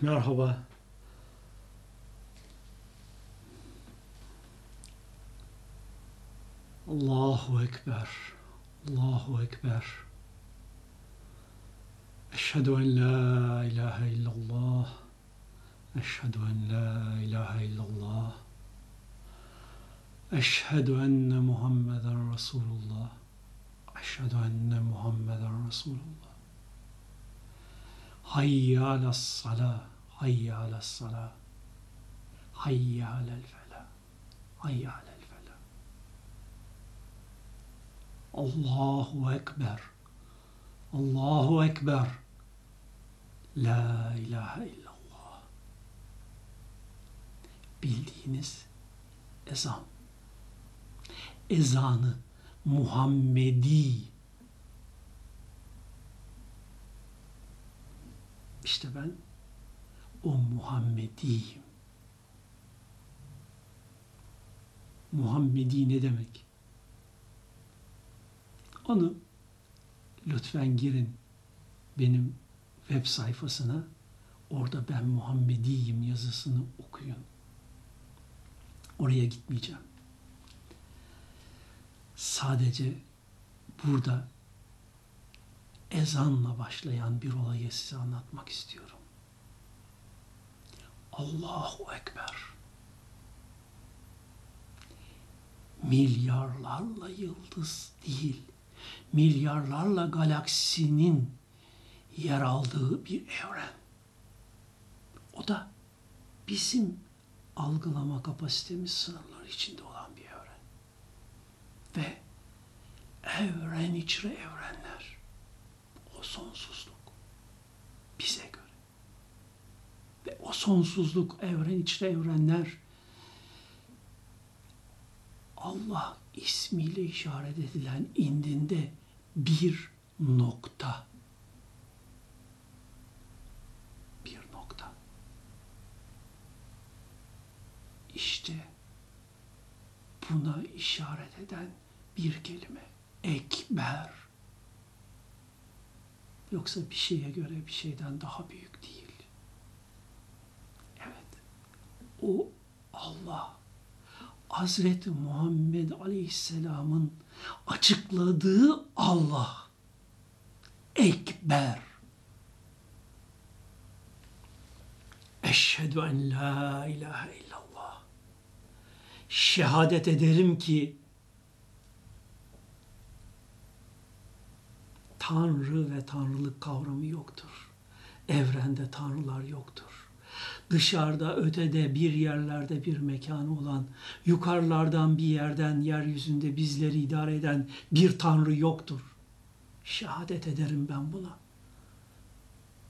Merhaba. Allahu Ekber. Allahu Ekber. Eşhedü en la ilahe illallah. Eşhedü en la ilahe illallah. Eşhedü enne Muhammeden Resulullah. Eşhedü enne Muhammeden Resulullah. Hayya alas salah. Hayya alas salah. Hayya alel felah. Hayya alel felah. Allahu Ekber. Allahu Ekber. La ilahe illallah. Bildiğiniz ezan. Ezanı Muhammedi. İşte ben o Muhammediyim. Muhammedi ne demek? Onu lütfen girin benim web sayfasına. Orada ben Muhammediyim yazısını okuyun. Oraya gitmeyeceğim. Sadece burada ezanla başlayan bir olayı size anlatmak istiyorum. Allahu Ekber. Milyarlarla yıldız değil, milyarlarla galaksinin yer aldığı bir evren. O da bizim algılama kapasitemiz sınırları içinde olan bir evren. Ve evren içre evrenler. Sonsuzluk bize göre. Ve o sonsuzluk evren içre evrenler Allah ismiyle işaret edilen indinde bir nokta. Bir nokta. İşte buna işaret eden bir kelime. Ekber. Yoksa bir şeye göre bir şeyden daha büyük değil. Evet. O Allah Hazreti Muhammed Aleyhisselam'ın açıkladığı Allah Ekber. Eşhedü en la ilahe illallah. Şehadet ederim ki Tanrı ve Tanrılık kavramı yoktur. Evrende Tanrılar yoktur dışarıda, ötede, bir yerlerde bir mekanı olan, yukarılardan bir yerden yeryüzünde bizleri idare eden bir Tanrı yoktur. Şehadet ederim ben buna.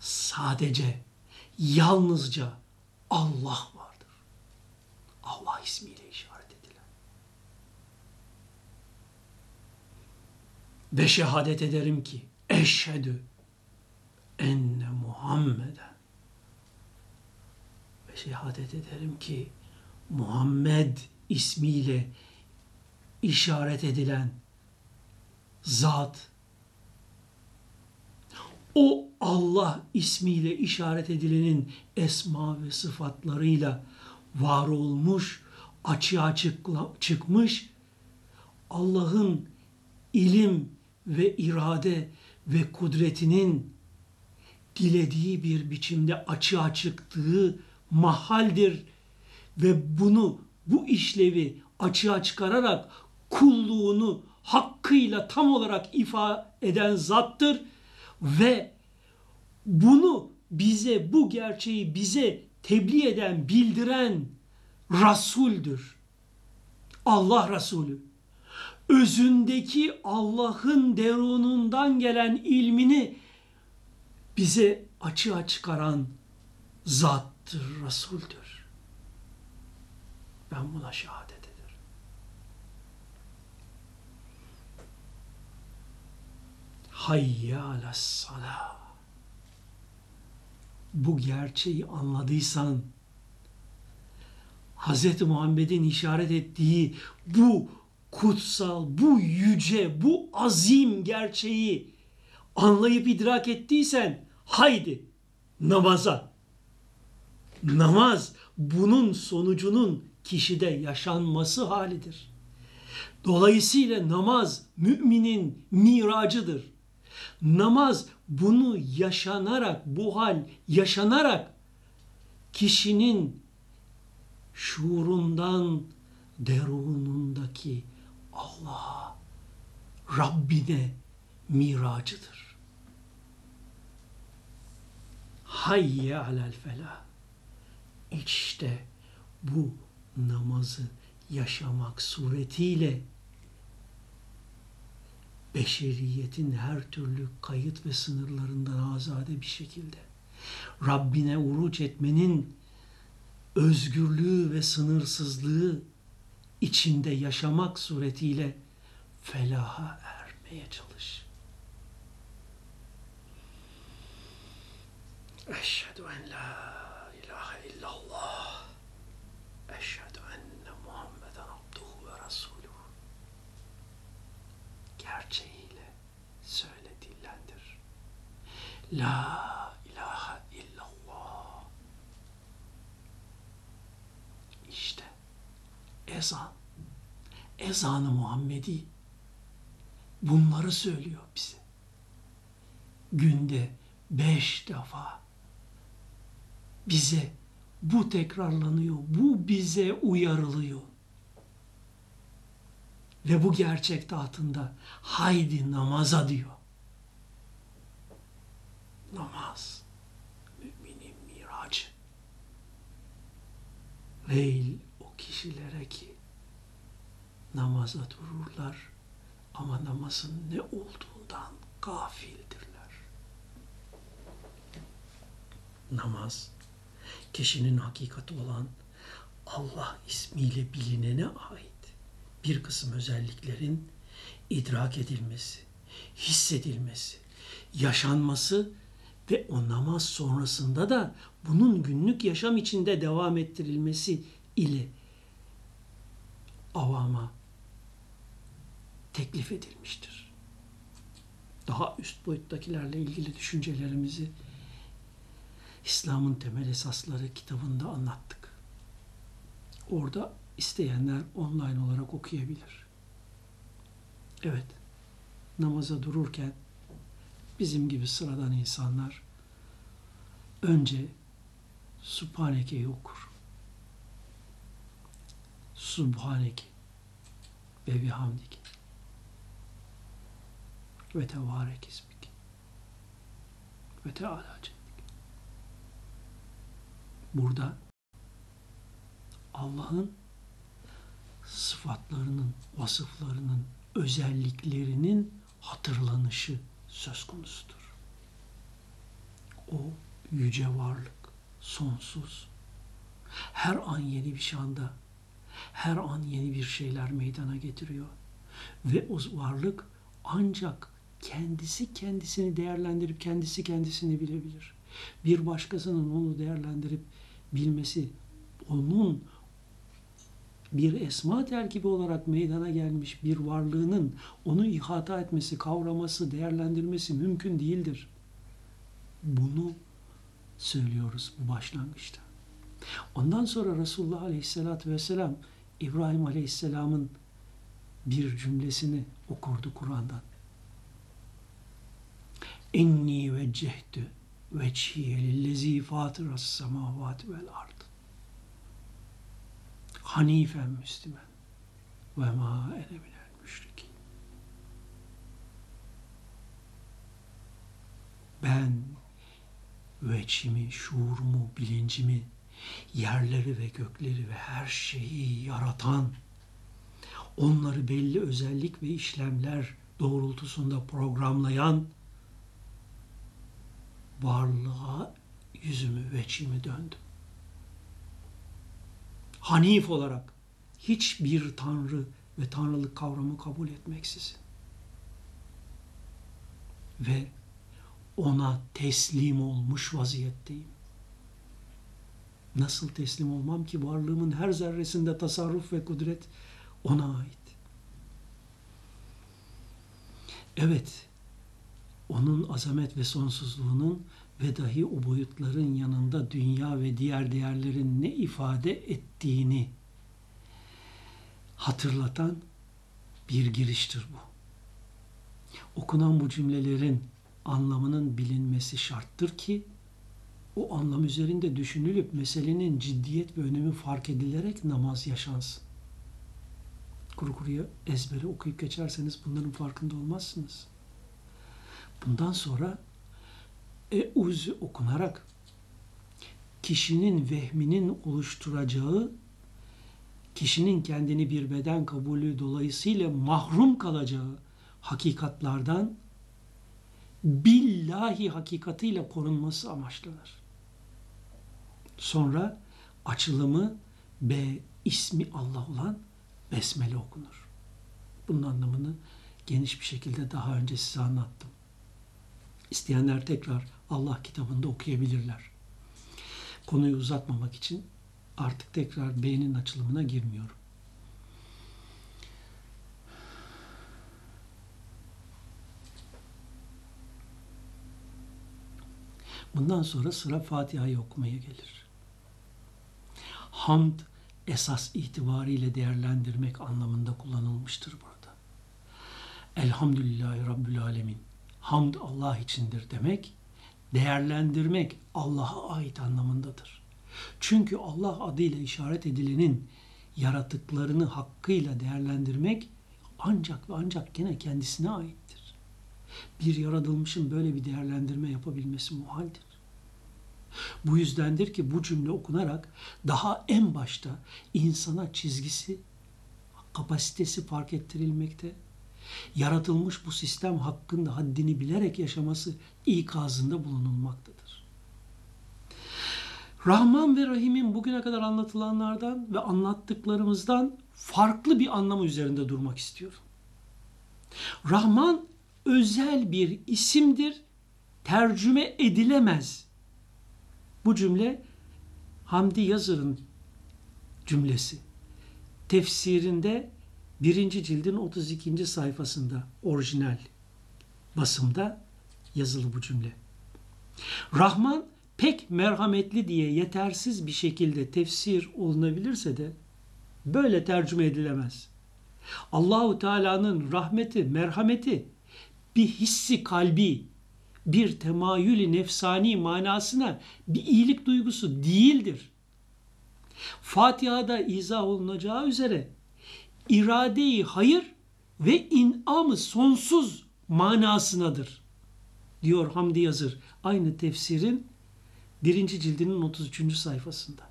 Sadece, yalnızca Allah vardır. Allah ismiyle işaret edilen. Ve şehadet ederim ki eşhedü enne Muhammeden. Şehadet ederim ki Muhammed ismiyle işaret edilen zat o Allah ismiyle işaret edilenin esma ve sıfatlarıyla var olmuş, açığa çıkla, çıkmış, Allah'ın ilim ve irade ve kudretinin dilediği bir biçimde açığa çıktığı mahaldir ve bunu bu işlevi açığa çıkararak kulluğunu hakkıyla tam olarak ifade eden zattır ve bunu bize bu gerçeği bize tebliğ eden, bildiren Resul'dür. Allah Resulü. Özündeki Allah'ın derunundan gelen ilmini bize açığa çıkaran zat haktır, Resul'dür. Ben buna şehadet ederim. Hayya alas Bu gerçeği anladıysan, Hz. Muhammed'in işaret ettiği bu kutsal, bu yüce, bu azim gerçeği anlayıp idrak ettiysen haydi namaza namaz bunun sonucunun kişide yaşanması halidir. Dolayısıyla namaz müminin miracıdır. Namaz bunu yaşanarak, bu hal yaşanarak kişinin şuurundan derunundaki Allah'a, Rabbine miracıdır. Hayye alel felah. İşte bu namazı yaşamak suretiyle beşeriyetin her türlü kayıt ve sınırlarından azade bir şekilde Rabbine uruç etmenin özgürlüğü ve sınırsızlığı içinde yaşamak suretiyle felaha ermeye çalış. Eşhedü en la ilahe illallah. Eşhedü enne Muhammeden abduhu ve resuluhu. Gerçeğiyle söyle dillendir. La ilahe illallah. İşte ezan. Ezanı Muhammedi bunları söylüyor bize. Günde beş defa bize bu tekrarlanıyor, bu bize uyarılıyor. Ve bu gerçek tahtında haydi namaza diyor. Namaz, müminin miracı. O kişilere ki namaza dururlar ama namazın ne olduğundan gafildirler. Namaz, kişinin hakikati olan Allah ismiyle bilinene ait bir kısım özelliklerin idrak edilmesi, hissedilmesi, yaşanması ve o namaz sonrasında da bunun günlük yaşam içinde devam ettirilmesi ile avama teklif edilmiştir. Daha üst boyuttakilerle ilgili düşüncelerimizi İslam'ın Temel Esasları kitabında anlattık. Orada isteyenler online olarak okuyabilir. Evet, namaza dururken bizim gibi sıradan insanlar önce Subhaneke'yi okur. Subhaneke ve bihamdik ve tevarek ismik ve teala Burada Allah'ın sıfatlarının, vasıflarının, özelliklerinin hatırlanışı söz konusudur. O yüce varlık, sonsuz, her an yeni bir şanda, her an yeni bir şeyler meydana getiriyor. Ve o varlık ancak kendisi kendisini değerlendirip kendisi kendisini bilebilir. Bir başkasının onu değerlendirip bilmesi, onun bir esma terkibi olarak meydana gelmiş bir varlığının onu ihata etmesi, kavraması, değerlendirmesi mümkün değildir. Bunu söylüyoruz bu başlangıçta. Ondan sonra Resulullah Aleyhisselatü Vesselam İbrahim Aleyhisselam'ın bir cümlesini okurdu Kur'an'dan. Enni veccehtu veçhiye lillezî fâtıras semâvâti vel ard. Hanifen Müslüman ve ma ene müşrikin. Ben veçimi, şuurumu, bilincimi, yerleri ve gökleri ve her şeyi yaratan, onları belli özellik ve işlemler doğrultusunda programlayan varlığa yüzümü, veçimi döndüm. Hanif olarak hiçbir tanrı ve tanrılık kavramı kabul etmeksizin ve ona teslim olmuş vaziyetteyim. Nasıl teslim olmam ki varlığımın her zerresinde tasarruf ve kudret ona ait. Evet, onun azamet ve sonsuzluğunun ve dahi o boyutların yanında dünya ve diğer değerlerin ne ifade ettiğini hatırlatan bir giriştir bu. Okunan bu cümlelerin anlamının bilinmesi şarttır ki o anlam üzerinde düşünülüp meselenin ciddiyet ve önemi fark edilerek namaz yaşansın. Kuru kuruya ezbere okuyup geçerseniz bunların farkında olmazsınız. Bundan sonra Eûzü okunarak kişinin vehminin oluşturacağı kişinin kendini bir beden kabulü dolayısıyla mahrum kalacağı hakikatlardan billahi hakikatiyle korunması amaçlanır. Sonra açılımı B ismi Allah olan Besmele okunur. Bunun anlamını geniş bir şekilde daha önce size anlattım. İsteyenler tekrar Allah kitabında okuyabilirler. Konuyu uzatmamak için artık tekrar beynin açılımına girmiyorum. Bundan sonra sıra Fatiha'yı okumaya gelir. Hamd esas itibariyle değerlendirmek anlamında kullanılmıştır burada. Elhamdülillahi Rabbül Alemin. Hamd Allah içindir demek, değerlendirmek Allah'a ait anlamındadır. Çünkü Allah adıyla işaret edilenin yaratıklarını hakkıyla değerlendirmek ancak ve ancak gene kendisine aittir. Bir yaratılmışın böyle bir değerlendirme yapabilmesi muhaldir. Bu yüzdendir ki bu cümle okunarak daha en başta insana çizgisi, kapasitesi fark ettirilmekte. Yaratılmış bu sistem hakkında haddini bilerek yaşaması ikazında bulunulmaktadır. Rahman ve Rahim'in bugüne kadar anlatılanlardan ve anlattıklarımızdan farklı bir anlamı üzerinde durmak istiyorum. Rahman özel bir isimdir, tercüme edilemez bu cümle Hamdi Yazır'ın cümlesi. Tefsirinde birinci cildin 32. sayfasında orijinal basımda yazılı bu cümle. Rahman pek merhametli diye yetersiz bir şekilde tefsir olunabilirse de böyle tercüme edilemez. Allahu Teala'nın rahmeti, merhameti bir hissi kalbi, bir temayülü nefsani manasına bir iyilik duygusu değildir. Fatiha'da izah olunacağı üzere iradeyi hayır ve inamı sonsuz manasınadır. Diyor Hamdi Yazır aynı tefsirin birinci cildinin 33. sayfasında.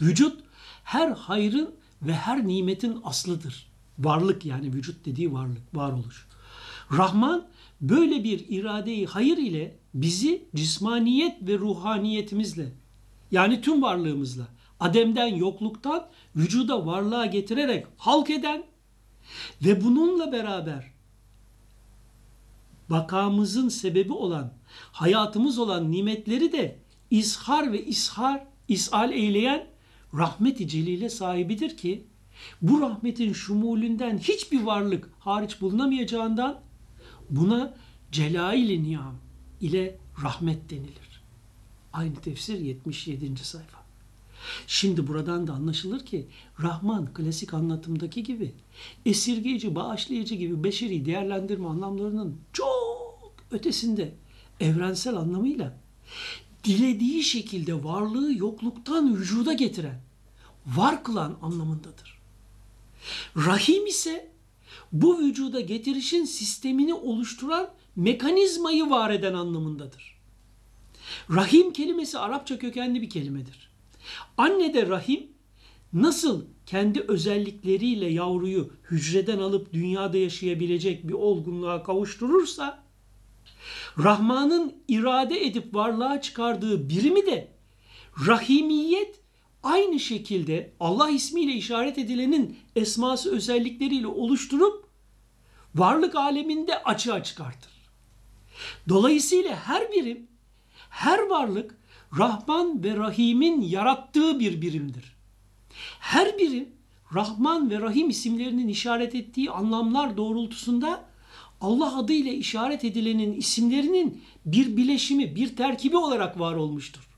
Vücut her hayrın ve her nimetin aslıdır. Varlık yani vücut dediği varlık, varoluş. Rahman böyle bir iradeyi hayır ile bizi cismaniyet ve ruhaniyetimizle yani tüm varlığımızla ademden yokluktan vücuda varlığa getirerek halk eden ve bununla beraber bakamızın sebebi olan hayatımız olan nimetleri de izhar ve ishar ishal eyleyen rahmet-i celile sahibidir ki bu rahmetin şumulünden hiçbir varlık hariç bulunamayacağından Buna celail niyam ile rahmet denilir. Aynı tefsir 77. sayfa. Şimdi buradan da anlaşılır ki Rahman klasik anlatımdaki gibi esirgeyici, bağışlayıcı gibi beşeri değerlendirme anlamlarının çok ötesinde evrensel anlamıyla dilediği şekilde varlığı yokluktan vücuda getiren, var kılan anlamındadır. Rahim ise bu vücuda getirişin sistemini oluşturan mekanizmayı var eden anlamındadır. Rahim kelimesi Arapça kökenli bir kelimedir. Anne de rahim nasıl kendi özellikleriyle yavruyu hücreden alıp dünyada yaşayabilecek bir olgunluğa kavuşturursa Rahman'ın irade edip varlığa çıkardığı birimi de rahimiyet aynı şekilde Allah ismiyle işaret edilenin esması özellikleriyle oluşturup varlık aleminde açığa çıkartır. Dolayısıyla her birim, her varlık Rahman ve Rahim'in yarattığı bir birimdir. Her birim Rahman ve Rahim isimlerinin işaret ettiği anlamlar doğrultusunda Allah adıyla işaret edilenin isimlerinin bir bileşimi, bir terkibi olarak var olmuştur.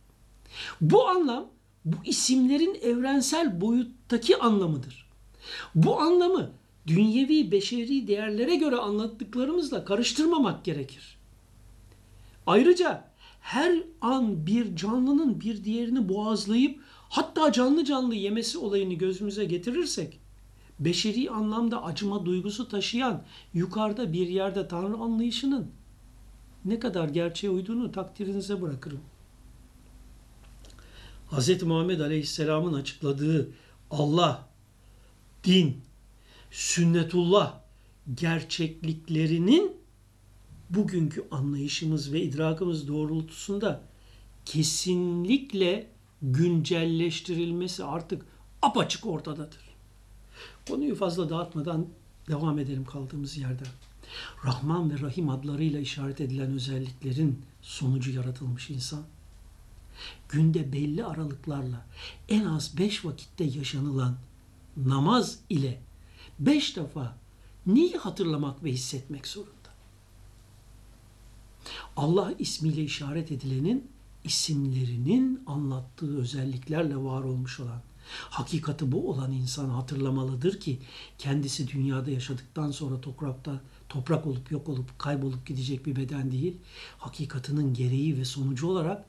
Bu anlam bu isimlerin evrensel boyuttaki anlamıdır. Bu anlamı dünyevi beşeri değerlere göre anlattıklarımızla karıştırmamak gerekir. Ayrıca her an bir canlının bir diğerini boğazlayıp hatta canlı canlı yemesi olayını gözümüze getirirsek beşeri anlamda acıma duygusu taşıyan yukarıda bir yerde Tanrı anlayışının ne kadar gerçeğe uyduğunu takdirinize bırakırım. Hz. Muhammed Aleyhisselam'ın açıkladığı Allah, din, sünnetullah gerçekliklerinin bugünkü anlayışımız ve idrakımız doğrultusunda kesinlikle güncelleştirilmesi artık apaçık ortadadır. Konuyu fazla dağıtmadan devam edelim kaldığımız yerden. Rahman ve Rahim adlarıyla işaret edilen özelliklerin sonucu yaratılmış insan, günde belli aralıklarla en az beş vakitte yaşanılan namaz ile beş defa neyi hatırlamak ve hissetmek zorunda? Allah ismiyle işaret edilenin isimlerinin anlattığı özelliklerle var olmuş olan, hakikati bu olan insan hatırlamalıdır ki kendisi dünyada yaşadıktan sonra toprakta toprak olup yok olup kaybolup gidecek bir beden değil, hakikatının gereği ve sonucu olarak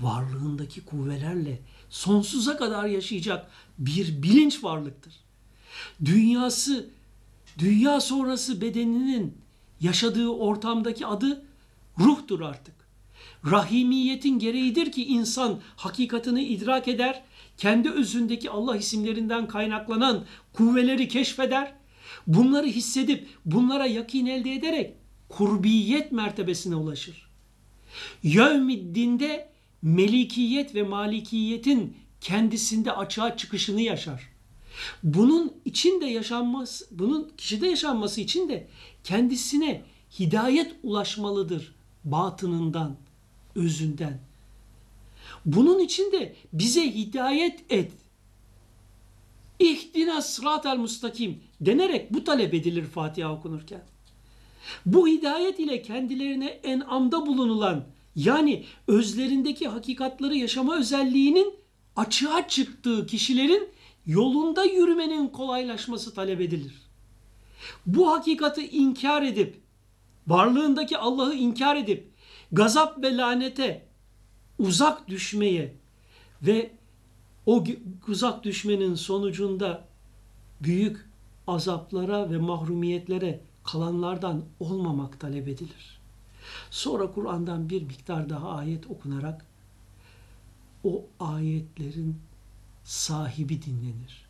varlığındaki kuvvelerle sonsuza kadar yaşayacak bir bilinç varlıktır. Dünyası, dünya sonrası bedeninin yaşadığı ortamdaki adı ruhtur artık. Rahimiyetin gereğidir ki insan hakikatini idrak eder, kendi özündeki Allah isimlerinden kaynaklanan kuvveleri keşfeder, bunları hissedip bunlara yakin elde ederek kurbiyet mertebesine ulaşır. Yevmiddinde melikiyet ve malikiyetin kendisinde açığa çıkışını yaşar. Bunun içinde yaşanması, bunun kişide yaşanması için de kendisine hidayet ulaşmalıdır batınından, özünden. Bunun için de bize hidayet et. İhdina sıratel mustakim denerek bu talep edilir Fatiha okunurken. Bu hidayet ile kendilerine enamda bulunulan yani özlerindeki hakikatları yaşama özelliğinin açığa çıktığı kişilerin yolunda yürümenin kolaylaşması talep edilir. Bu hakikati inkar edip, varlığındaki Allah'ı inkar edip, gazap ve lanete uzak düşmeye ve o uzak düşmenin sonucunda büyük azaplara ve mahrumiyetlere kalanlardan olmamak talep edilir. Sonra Kur'an'dan bir miktar daha ayet okunarak o ayetlerin sahibi dinlenir.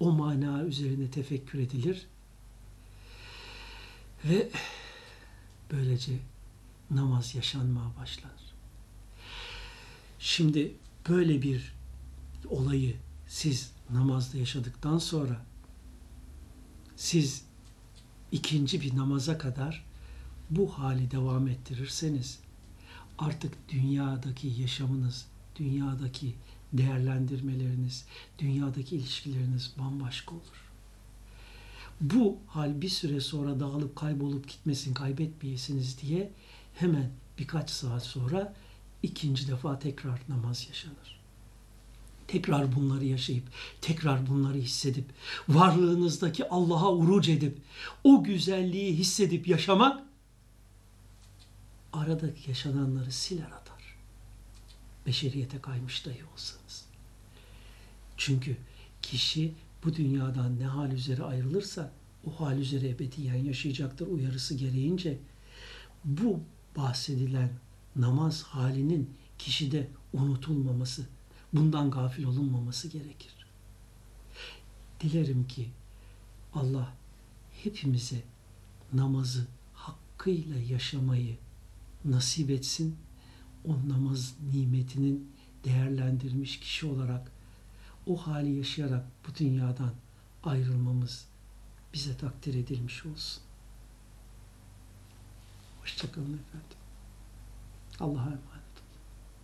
O mana üzerine tefekkür edilir ve böylece namaz yaşanmaya başlanır. Şimdi böyle bir olayı siz namazda yaşadıktan sonra siz ikinci bir namaza kadar bu hali devam ettirirseniz artık dünyadaki yaşamınız, dünyadaki değerlendirmeleriniz, dünyadaki ilişkileriniz bambaşka olur. Bu hal bir süre sonra dağılıp kaybolup gitmesin, kaybetmeyesiniz diye hemen birkaç saat sonra ikinci defa tekrar namaz yaşanır. Tekrar bunları yaşayıp, tekrar bunları hissedip, varlığınızdaki Allah'a uruc edip, o güzelliği hissedip yaşamak, aradaki yaşananları siler atar. Beşeriyete kaymış dahi olsanız. Çünkü kişi bu dünyadan ne hal üzere ayrılırsa, o hal üzere ebediyen yaşayacaktır uyarısı gereğince, bu bahsedilen namaz halinin kişide unutulmaması, bundan gafil olunmaması gerekir. Dilerim ki Allah hepimize namazı hakkıyla yaşamayı nasip etsin. O namaz nimetinin değerlendirmiş kişi olarak o hali yaşayarak bu dünyadan ayrılmamız bize takdir edilmiş olsun. Hoşçakalın efendim. Allah'a emanet.